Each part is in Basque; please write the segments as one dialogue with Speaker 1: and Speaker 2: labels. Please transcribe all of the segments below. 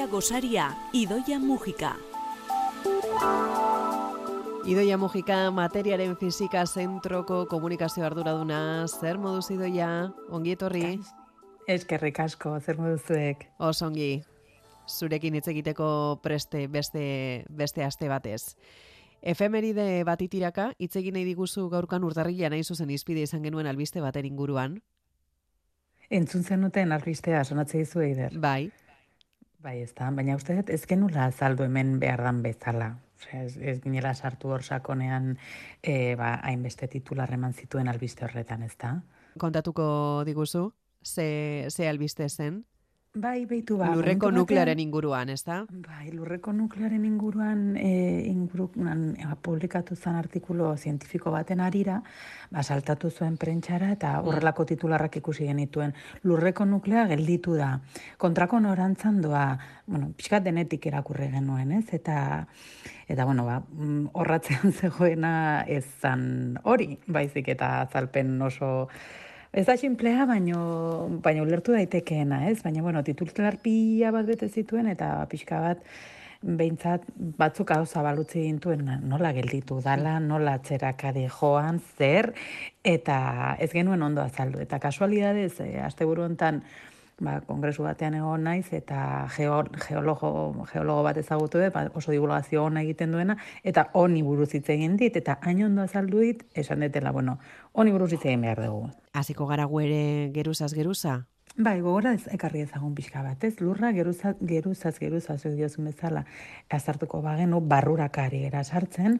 Speaker 1: Idoia Gosaria, Idoia Mujika.
Speaker 2: Idoia Mujika, materiaren fizika zentroko komunikazio arduraduna, zer moduz Idoia, ongi etorri?
Speaker 3: Eskerrik asko, zer moduzuek?
Speaker 2: Osongi, zurekin hitz egiteko preste beste, beste aste batez. Efemeride bat itiraka, hitz egin nahi diguzu gaurkan urtarrila nahi zuzen izpide izan genuen albiste baten inguruan.
Speaker 3: Entzun zenuten albistea, sonatze dizu eider.
Speaker 2: Bai,
Speaker 3: Bai, ez da, baina uste dut ez genula azaldu hemen behar dan bezala. Osea, ez, ez ginela sartu hor sakonean e, ba, hainbeste titular eman zituen albiste horretan, ez da?
Speaker 2: kontatuko diguzu, ze, ze albiste zen?
Speaker 3: Bai, beitu ba.
Speaker 2: Lurreko nuklearen inguruan, ez da?
Speaker 3: Bai, lurreko nuklearen inguruan e, inguruan e, publikatu zen artikulo zientifiko baten arira, ba, saltatu zuen prentxara eta horrelako titularrak ikusi genituen. Lurreko nuklea gelditu da. Kontrako norantzan doa, bueno, pixkat denetik erakurri genuen, ez? Eta Eta, bueno, ba, mm, horratzean zegoena ez zan hori, baizik eta azalpen oso Ez da sinplea, baino, baino ulertu daitekeena, ez? Baina, bueno, titular pila bat bete zituen, eta pixka bat, behintzat batzuk hau zabalutzi gintuen nola gelditu dala, nola atzerakade joan, zer, eta ez genuen ondo azaldu. Eta kasualidadez, e, asteburu hontan, ba, kongresu batean egon naiz, eta geo, geologo, geologo bat ezagutu dut, ba, oso divulgazio ona egiten duena, eta honi buruz hitz egin dit, eta hain ondo azaldu dit, esan detela, bueno, honi buruz hitz egin behar dugu.
Speaker 2: Hasiko gara ere geruzaz geruza?
Speaker 3: Bai, gogora ez ekarri ezagun pixka bat, ez? Lurra geruzaz, geruzaz, geruzaz, diozun bezala, azartuko bagenu, barrurakari era sartzen,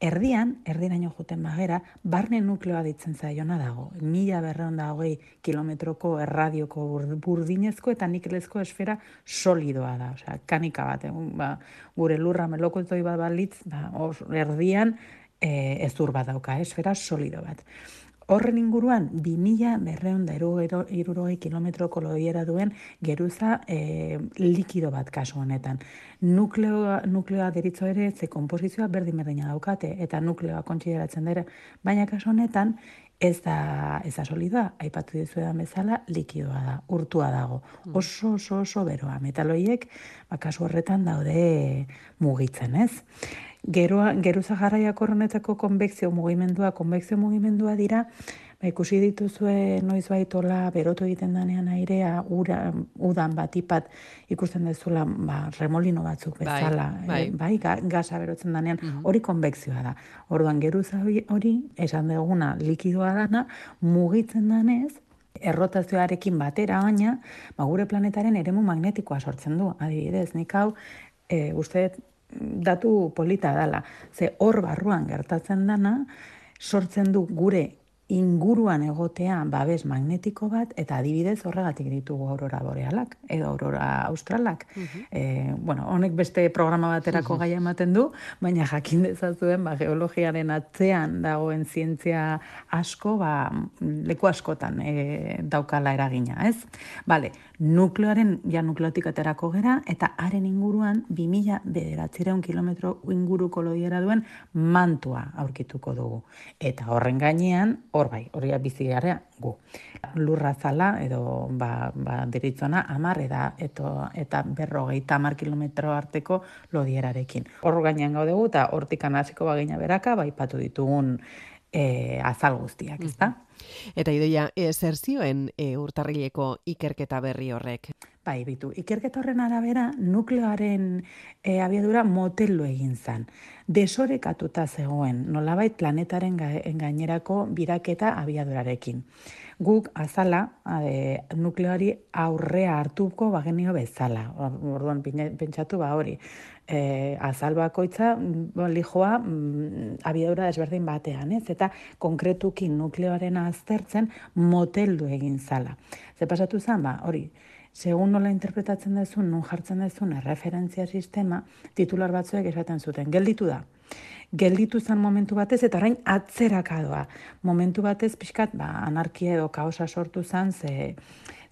Speaker 3: erdian, erdiraino juten bagera, barne nukleoa ditzen zaiona dago. Mila berreon da hogei kilometroko erradioko bur- burdinezko eta nikelezko esfera solidoa da, osea, kanika bat, egun, ba, gure lurra melokoitoi bat balitz, ba, os, erdian, e, ezur bat dauka, esfera solido bat. Horren inguruan, 2000 berreun da irurogei kilometroko loiera duen geruza e, likido bat kasu honetan. Nukleoa, nukleoa deritzo ere, ze komposizioa berdin berdina daukate, eta nukleoa kontsideratzen dira, baina kasu honetan, ez da, ez da solidoa, aipatu dizuedan bezala, likidoa da, urtua dago. Oso, oso, oso beroa. Metaloiek, ba, kasu horretan daude mugitzen, ez? Geroa, geruza jarraiak horrenetako konbekzio mugimendua, konbekzio mugimendua dira, ba, ikusi dituzue noiz baitola berotu egiten danean airea, ura, udan batipat ikusten dezula ba, remolino batzuk
Speaker 2: Bai,
Speaker 3: bezala,
Speaker 2: bai.
Speaker 3: eh, bai, ga, gasa berotzen danean, hori konbekzioa da. Orduan geruza hori, esan duguna likidoa dana, mugitzen danez, errotazioarekin batera baina, ba, gure planetaren eremu magnetikoa sortzen du. Adibidez, nik hau, e, uste datu polita dala. Ze hor barruan gertatzen dana, sortzen du gure inguruan egotea babes magnetiko bat, eta adibidez horregatik ditugu aurora borealak, edo aurora australak. Eh, bueno, honek beste programa baterako gaia ematen du, baina jakin dezazuen ba, geologiaren atzean dagoen zientzia asko, ba, leku askotan e, daukala eragina, ez? Bale, nukleoaren, ja nukleotik aterako gera, eta haren inguruan 2000 bederatzireun kilometro inguruko loiera duen mantua aurkituko dugu. Eta horren gainean, hor bai, hori bizi garea gu. Lurra zala, edo ba, ba, deritzona, amar eda, eto, eta berrogeita amar kilometro arteko lodierarekin. Hor gainean gaudegu, eta hortikan hasiko bagina beraka, bai patu ditugun e, azal guztiak, ez da?
Speaker 2: Eta idoia, e, zer zioen e, urtarrileko ikerketa berri horrek?
Speaker 3: Bai, bitu. Ikerketa horren arabera, nukleoaren e, abiadura motello egin zen. Desorekatuta zegoen, nolabait planetaren ga- gainerako biraketa abiadurarekin. Guk azala e, nukleoari aurrea hartuko bagenio bezala. Or- Orduan pentsatu ba hori. E, azal bakoitza mm, lijoa mm, abiadura desberdin batean, ez? Eta konkretuki nukleoaren aztertzen moteldu egin zala. Ze pasatu zen, ba, hori, segun nola interpretatzen dezun, nun jartzen dezun erreferentzia sistema, titular batzuek esaten zuten, gelditu da. Gelditu zen momentu batez, eta orain atzerakadoa. Momentu batez, pixkat, ba, anarkia edo kaosa sortu zen, ze,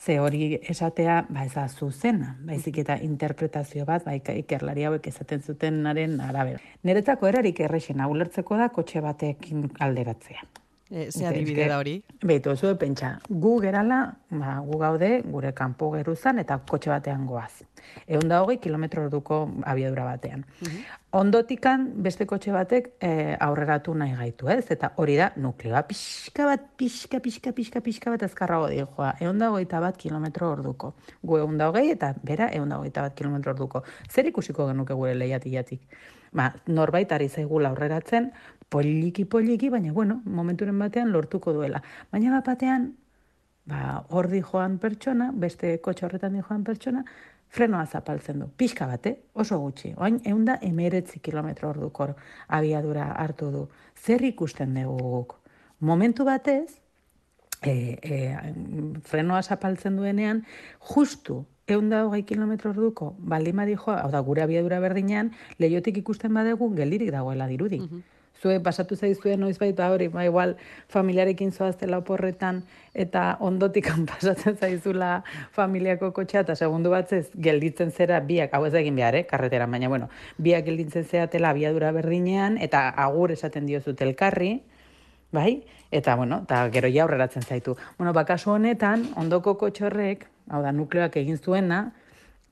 Speaker 3: ze hori esatea, ba, ez da zuzena, baizik eta interpretazio bat, ba, ikerlari hauek esaten zutenaren arabera. Niretzako erarik errexena, ulertzeko da kotxe batekin alderatzea.
Speaker 2: E, ze adibide da hori?
Speaker 3: Beitu, zu pentsa, gu gerala, ba, gu gaude, gure kanpo geruzan, eta kotxe batean goaz. Egun da hogei kilometro orduko abiadura batean. Mhm. Ondotikan beste kotxe batek e, aurreratu nahi gaitu, ez? Eta hori da nukleoa pixka bat, pixka, pixka, pixka, pixka bat azkarrago di joa. Egun da hogeita bat kilometro orduko. Gu egun da hogei eta bera egun da hogeita bat kilometro orduko. Zer ikusiko genuke gure lehiatiatik? Ba, norbait ari zaigula aurreratzen, poliki poliki, baina bueno, momenturen batean lortuko duela. Baina bat batean, ba, hor di joan pertsona, beste kotxe horretan di joan pertsona, frenoa zapaltzen du. Pixka bate, oso gutxi. Oain, egun da, emeretzi kilometro hor abiadura hartu du. Zer ikusten dugu guk? Momentu batez, e, e, frenoa zapaltzen duenean, justu egun da hogei kilometro orduko, baldin badi hau da, gure abiadura berdinean, lehiotik ikusten badegu, geldirik dagoela dirudi. Mhm zue pasatu zaizue noiz baita ba, hori, ba, igual familiarekin zoaztela oporretan eta ondotik pasatzen zaizula familiako kotxea eta segundu batzez gelditzen zera biak, hau ez egin behar, eh, karretera, baina bueno, biak gelditzen zeatela abiadura berdinean eta agur esaten diozut elkarri, bai? Eta, bueno, eta gero ja aurreratzen zaitu. Bueno, bakasu honetan, ondoko kotxorrek, hau da, nukleoak egin zuena,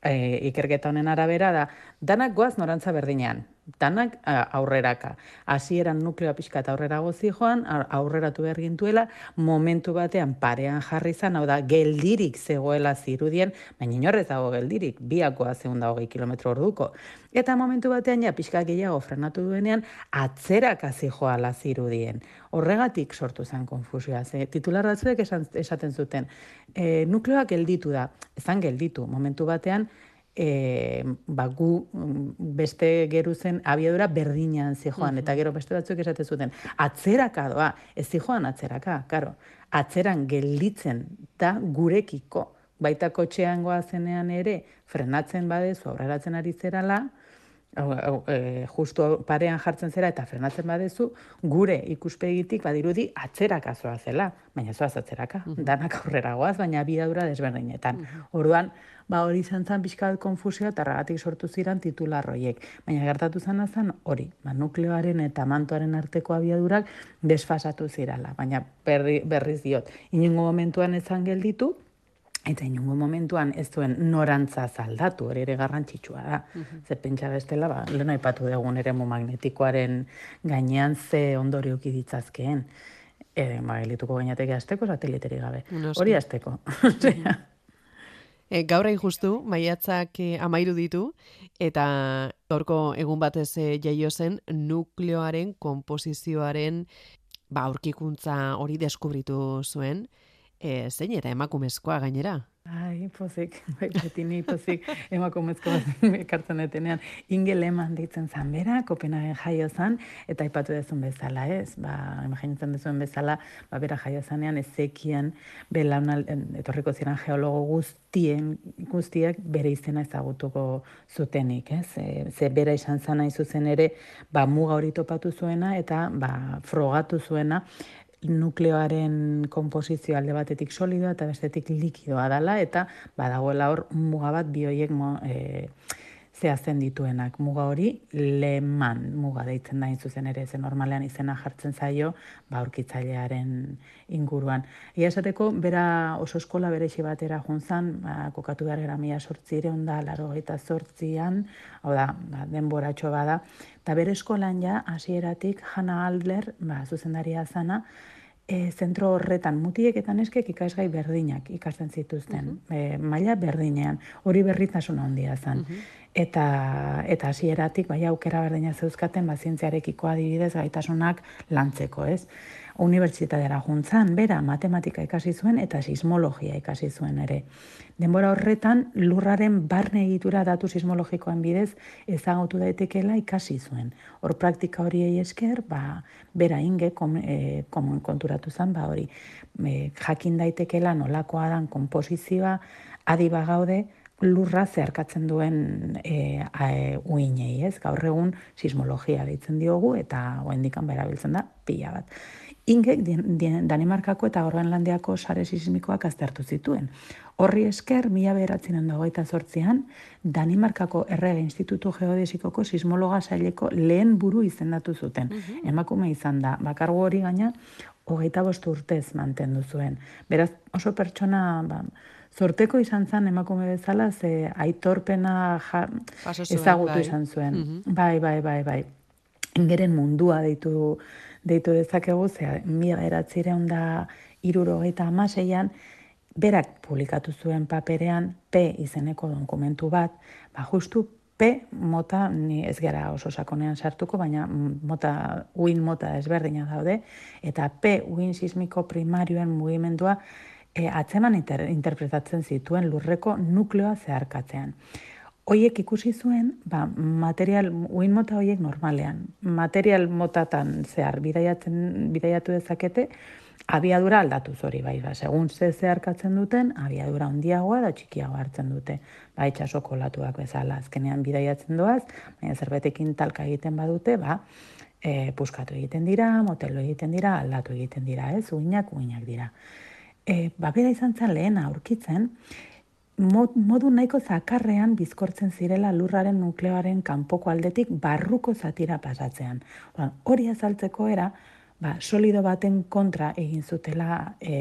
Speaker 3: e, ikerketa honen arabera da, danak goaz norantza berdinean, danak aurreraka. Hasieran nukleoa pixka eta aurrera gozi joan, aurreratu behar gintuela, momentu batean parean jarri zan, hau da, geldirik zegoela zirudien, baina inorrez dago geldirik, biakoa zeun da hogei kilometro orduko. Eta momentu batean ja pixka gehiago frenatu duenean, atzerak hazi joala zirudien. Horregatik sortu zen konfusioa. Ze, titular batzuek esaten zuten, e, nukleoak gelditu da, ezan gelditu, momentu batean, e, ba, gu mm, beste geruzen abiadura berdinean zijoan, eta gero beste batzuk esate zuten, atzeraka doa, ez zijoan atzeraka, karo, atzeran gelditzen da gurekiko, baita kotxean goazenean ere, frenatzen badezu, aurreratzen ari zerala, e, justu parean jartzen zera eta frenatzen badezu, gure ikuspegitik badirudi atzeraka zoa zela, baina zoaz atzeraka, danak aurrera goaz, baina bidadura desberdinetan. Orduan, ba hori izan zen pixka konfusioa eta ragatik sortu ziren titularroiek. Baina gertatu zen zen hori, ba, nukleoaren eta mantoaren arteko abiadurak desfasatu zirala. Baina berri, berriz diot, inungo momentuan ezan gelditu, Eta inungo momentuan ez duen norantza zaldatu, hori ere garrantzitsua da. Mm Ze pentsa bestela, ba, lehen aipatu dugun ere magnetikoaren gainean ze ondorioki ditzazkeen. E, ba, elituko gainateke azteko, sateliteri gabe. Hori azteko.
Speaker 2: E, gaur justu, maiatzak e, amairu ditu, eta gaurko egun batez e, jaio zen nukleoaren komposizioaren ba, aurkikuntza hori deskubritu zuen, e, zein eta emakumezkoa gainera.
Speaker 3: Ai, pozik, bai, beti ni pozik, emakumezko ekartzen detenean, ingel eman ditzen zan bera, Kopenhagen jaio zan, eta ipatu dezun bezala, ez? Ba, imaginatzen dezuen bezala, ba, bera jaio zanean, ezekien, belaunal, etorriko ziren geologo guztien, guztiak bere izena ezagutuko zutenik, ez? E, ze bera izan zan nahi zuzen ere, ba, muga hori topatu zuena, eta ba, frogatu zuena, nukleoaren komposizio alde batetik solidoa eta bestetik likidoa dela eta badagoela hor muga bat bioiek mo, e, zehazten dituenak. Muga hori leman muga deitzen da zuzen ere ze normalean izena jartzen zaio ba aurkitzailearen inguruan. Ia esateko bera oso eskola berexi batera juntzan, ba, kokatu behar gara mila sortzire onda laro eta sortzian, hau da, ba, denboratxo bada, eta bere eskolan ja, hasieratik Hanna Aldler, ba, zuzendaria zana, e, zentro horretan mutiek eta neskek ikasgai berdinak ikasten zituzten, uh maila berdinean, hori berritasuna handia zen. Eta eta hasieratik bai aukera berdina zeuzkaten ba zientziarekiko adibidez gaitasunak lantzeko, ez? Unibertsitatera juntzan, bera matematika ikasi zuen eta sismologia ikasi zuen ere. Denbora horretan lurraren barne egitura datu sismologikoen bidez ezagutu daitekela ikasi zuen. Hor praktika horiei esker, ba, bera inge kom, e, konturatu zen, ba, hori e, jakin daitekela nolakoa dan komposizioa adi bagaude lurra zeharkatzen duen e, e, uinei, ez? Gaur egun sismologia deitzen diogu eta oendikan berabiltzen da pila bat. Ingek Danimarkako eta Groenlandiako sare sismikoak aztertu zituen. Horri esker, mila beheratzen handa hogeita zortzian, Danimarkako Errege Institutu Geodesikoko sismologa saileko lehen buru izendatu zuten. Mhm. Emakume izan da, bakargo hori gaina, hogeita bost urtez mantendu zuen. Beraz, oso pertsona, ba, zorteko izan zen emakume bezala, ze aitorpena ja, ezagutu bai. izan zuen. Mhm. Bai, bai, bai, bai. Ingeren mundua deitu, deitu dezakegu, ze mila eratzire onda iruro gaita amaseian, berak publikatu zuen paperean P izeneko dokumentu bat, ba, justu P mota, ni ez gara oso sakonean sartuko, baina mota, uin mota ezberdina daude, eta P uin sismiko primarioen mugimendua e, atzeman interpretatzen zituen lurreko nukleoa zeharkatzean. Hoiek ikusi zuen, ba, material, uin mota hoiek normalean, material motatan zehar bidaiatzen, bidaiatu dezakete, abiadura aldatu zori bai, ba, segun ze zeharkatzen duten, abiadura handiagoa da txikiagoa hartzen dute, ba, itxasoko latuak bezala, azkenean bidaiatzen doaz, baina zerbetekin talka egiten badute, ba, e, puskatu egiten dira, motelo egiten dira, aldatu egiten dira, ez, uinak, uinak dira. E, ba, bera izan zen lehena aurkitzen, modu nahiko zakarrean bizkortzen zirela lurraren nukleoaren kanpoko aldetik barruko zatira pasatzean. Hori azaltzeko era, ba, solido baten kontra egin zutela e,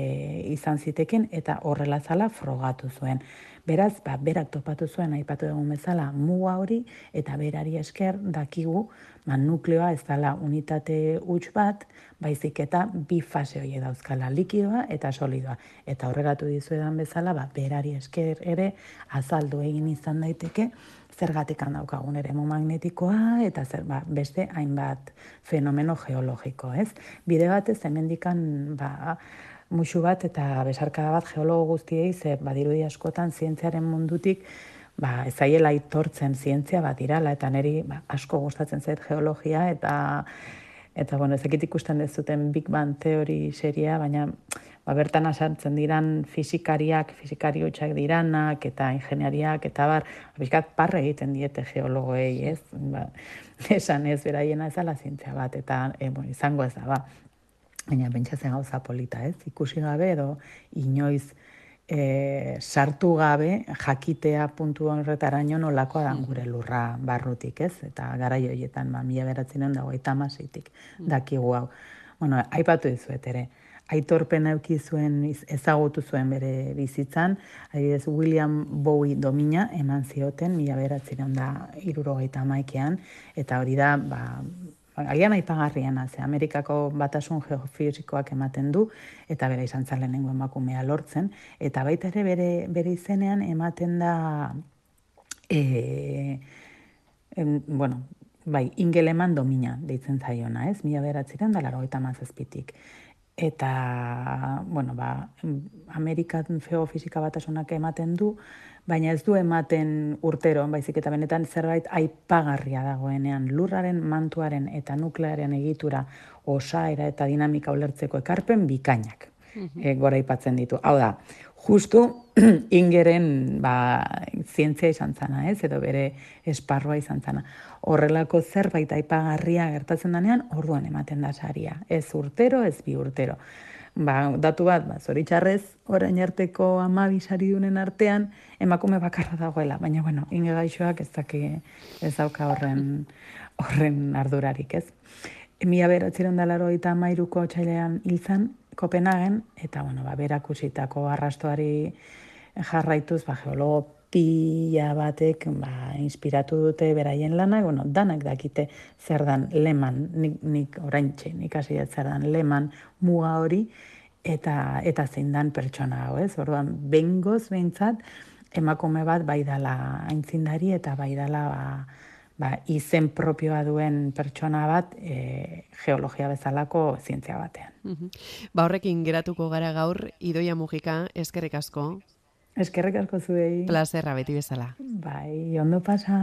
Speaker 3: izan ziteken eta horrela zala frogatu zuen. Beraz, ba, berak topatu zuen aipatu egun bezala muga hori eta berari esker dakigu ba, nukleoa ez dela unitate huts bat, baizik eta bi fase hori dauzkala likidoa eta solidoa. Eta horregatu dizuedan bezala, ba, berari esker ere azaldu egin izan daiteke, zergatik daukagun ere magnetikoa eta zer ba, beste hainbat fenomeno geologiko, ez? Bide batez hemendikan ba musu bat eta besarkada bat geologo guztiei ze badirudi askotan zientziaren mundutik ba ezaiela aitortzen zientzia bat irala eta neri ba, asko gustatzen zait geologia eta eta bueno, ezekit ikusten dezuten Big Bang teori seria, baina ba, bertan asartzen diran fizikariak, fizikari hutsak diranak, eta ingeniariak, eta bar, bizkat parre egiten diete geologoei, ez? Ba, esan ez, beraiena ez ala zintzea bat, eta e, bon, izango ez da, ba. Baina bentsatzen gauza polita, ez? Ikusi gabe edo inoiz e, sartu gabe jakitea puntu horretaraino nolakoa dan gure lurra barrutik, ez? Eta gara joietan, ba, mila beratzen dago, eta maseitik, mm. dakigu hau. Bueno, aipatu dizuet ere, aitorpen euki zuen ezagutu zuen bere bizitzan, adibidez William Bowie domina eman zioten mila beratzen da irurogeita maikean, eta hori da, ba, agian aipagarriena, ze Amerikako batasun geofizikoak ematen du, eta bere izan lehenengo emakumea lortzen, eta baita ere bere, bere izenean ematen da, e, en, bueno, bai, ingeleman domina deitzen zaiona, ez? Mila beratzen da, laro eta mazazpitik eta bueno, ba, Amerikan geofisika batasunak ematen du, baina ez du ematen urtero, baizik eta benetan zerbait aipagarria dagoenean lurraren, mantuaren eta nuklearen egitura osaera eta dinamika ulertzeko ekarpen bikainak. E, gora ipatzen ditu. Hau da, justu ingeren ba, zientzia izan zana, ez? edo bere esparroa izan zana horrelako zerbait aipagarria gertatzen denean, orduan ematen da saria. Ez urtero, ez bi urtero. Ba, datu bat, ba, zoritxarrez, orain arteko amabi dunen artean, emakume bakarra dagoela. Baina, bueno, inge gaixoak ez daki ez dauka horren, horren ardurarik, ez? Mila beratzeron dalaro eta amairuko txailean hilzan, Kopenhagen, eta, bueno, ba, berakusitako arrastoari jarraituz, ba, geologo pila batek ba, inspiratu dute beraien lanak, bueno, danak dakite zer dan leman, nik, nik orain txe, nik hasi zer dan leman muga hori, eta eta zein dan pertsona hau, ez? Orduan, bengoz behintzat, emakume bat bai dala aintzindari eta bai dala ba, ba, izen propioa duen pertsona bat e, geologia bezalako zientzia batean.
Speaker 2: Ba horrekin geratuko gara gaur, Idoia Mujika, eskerrik asko,
Speaker 3: Eskerrik asko zuei.
Speaker 2: Plazerra beti bezala.
Speaker 3: Bai, ondo pasa.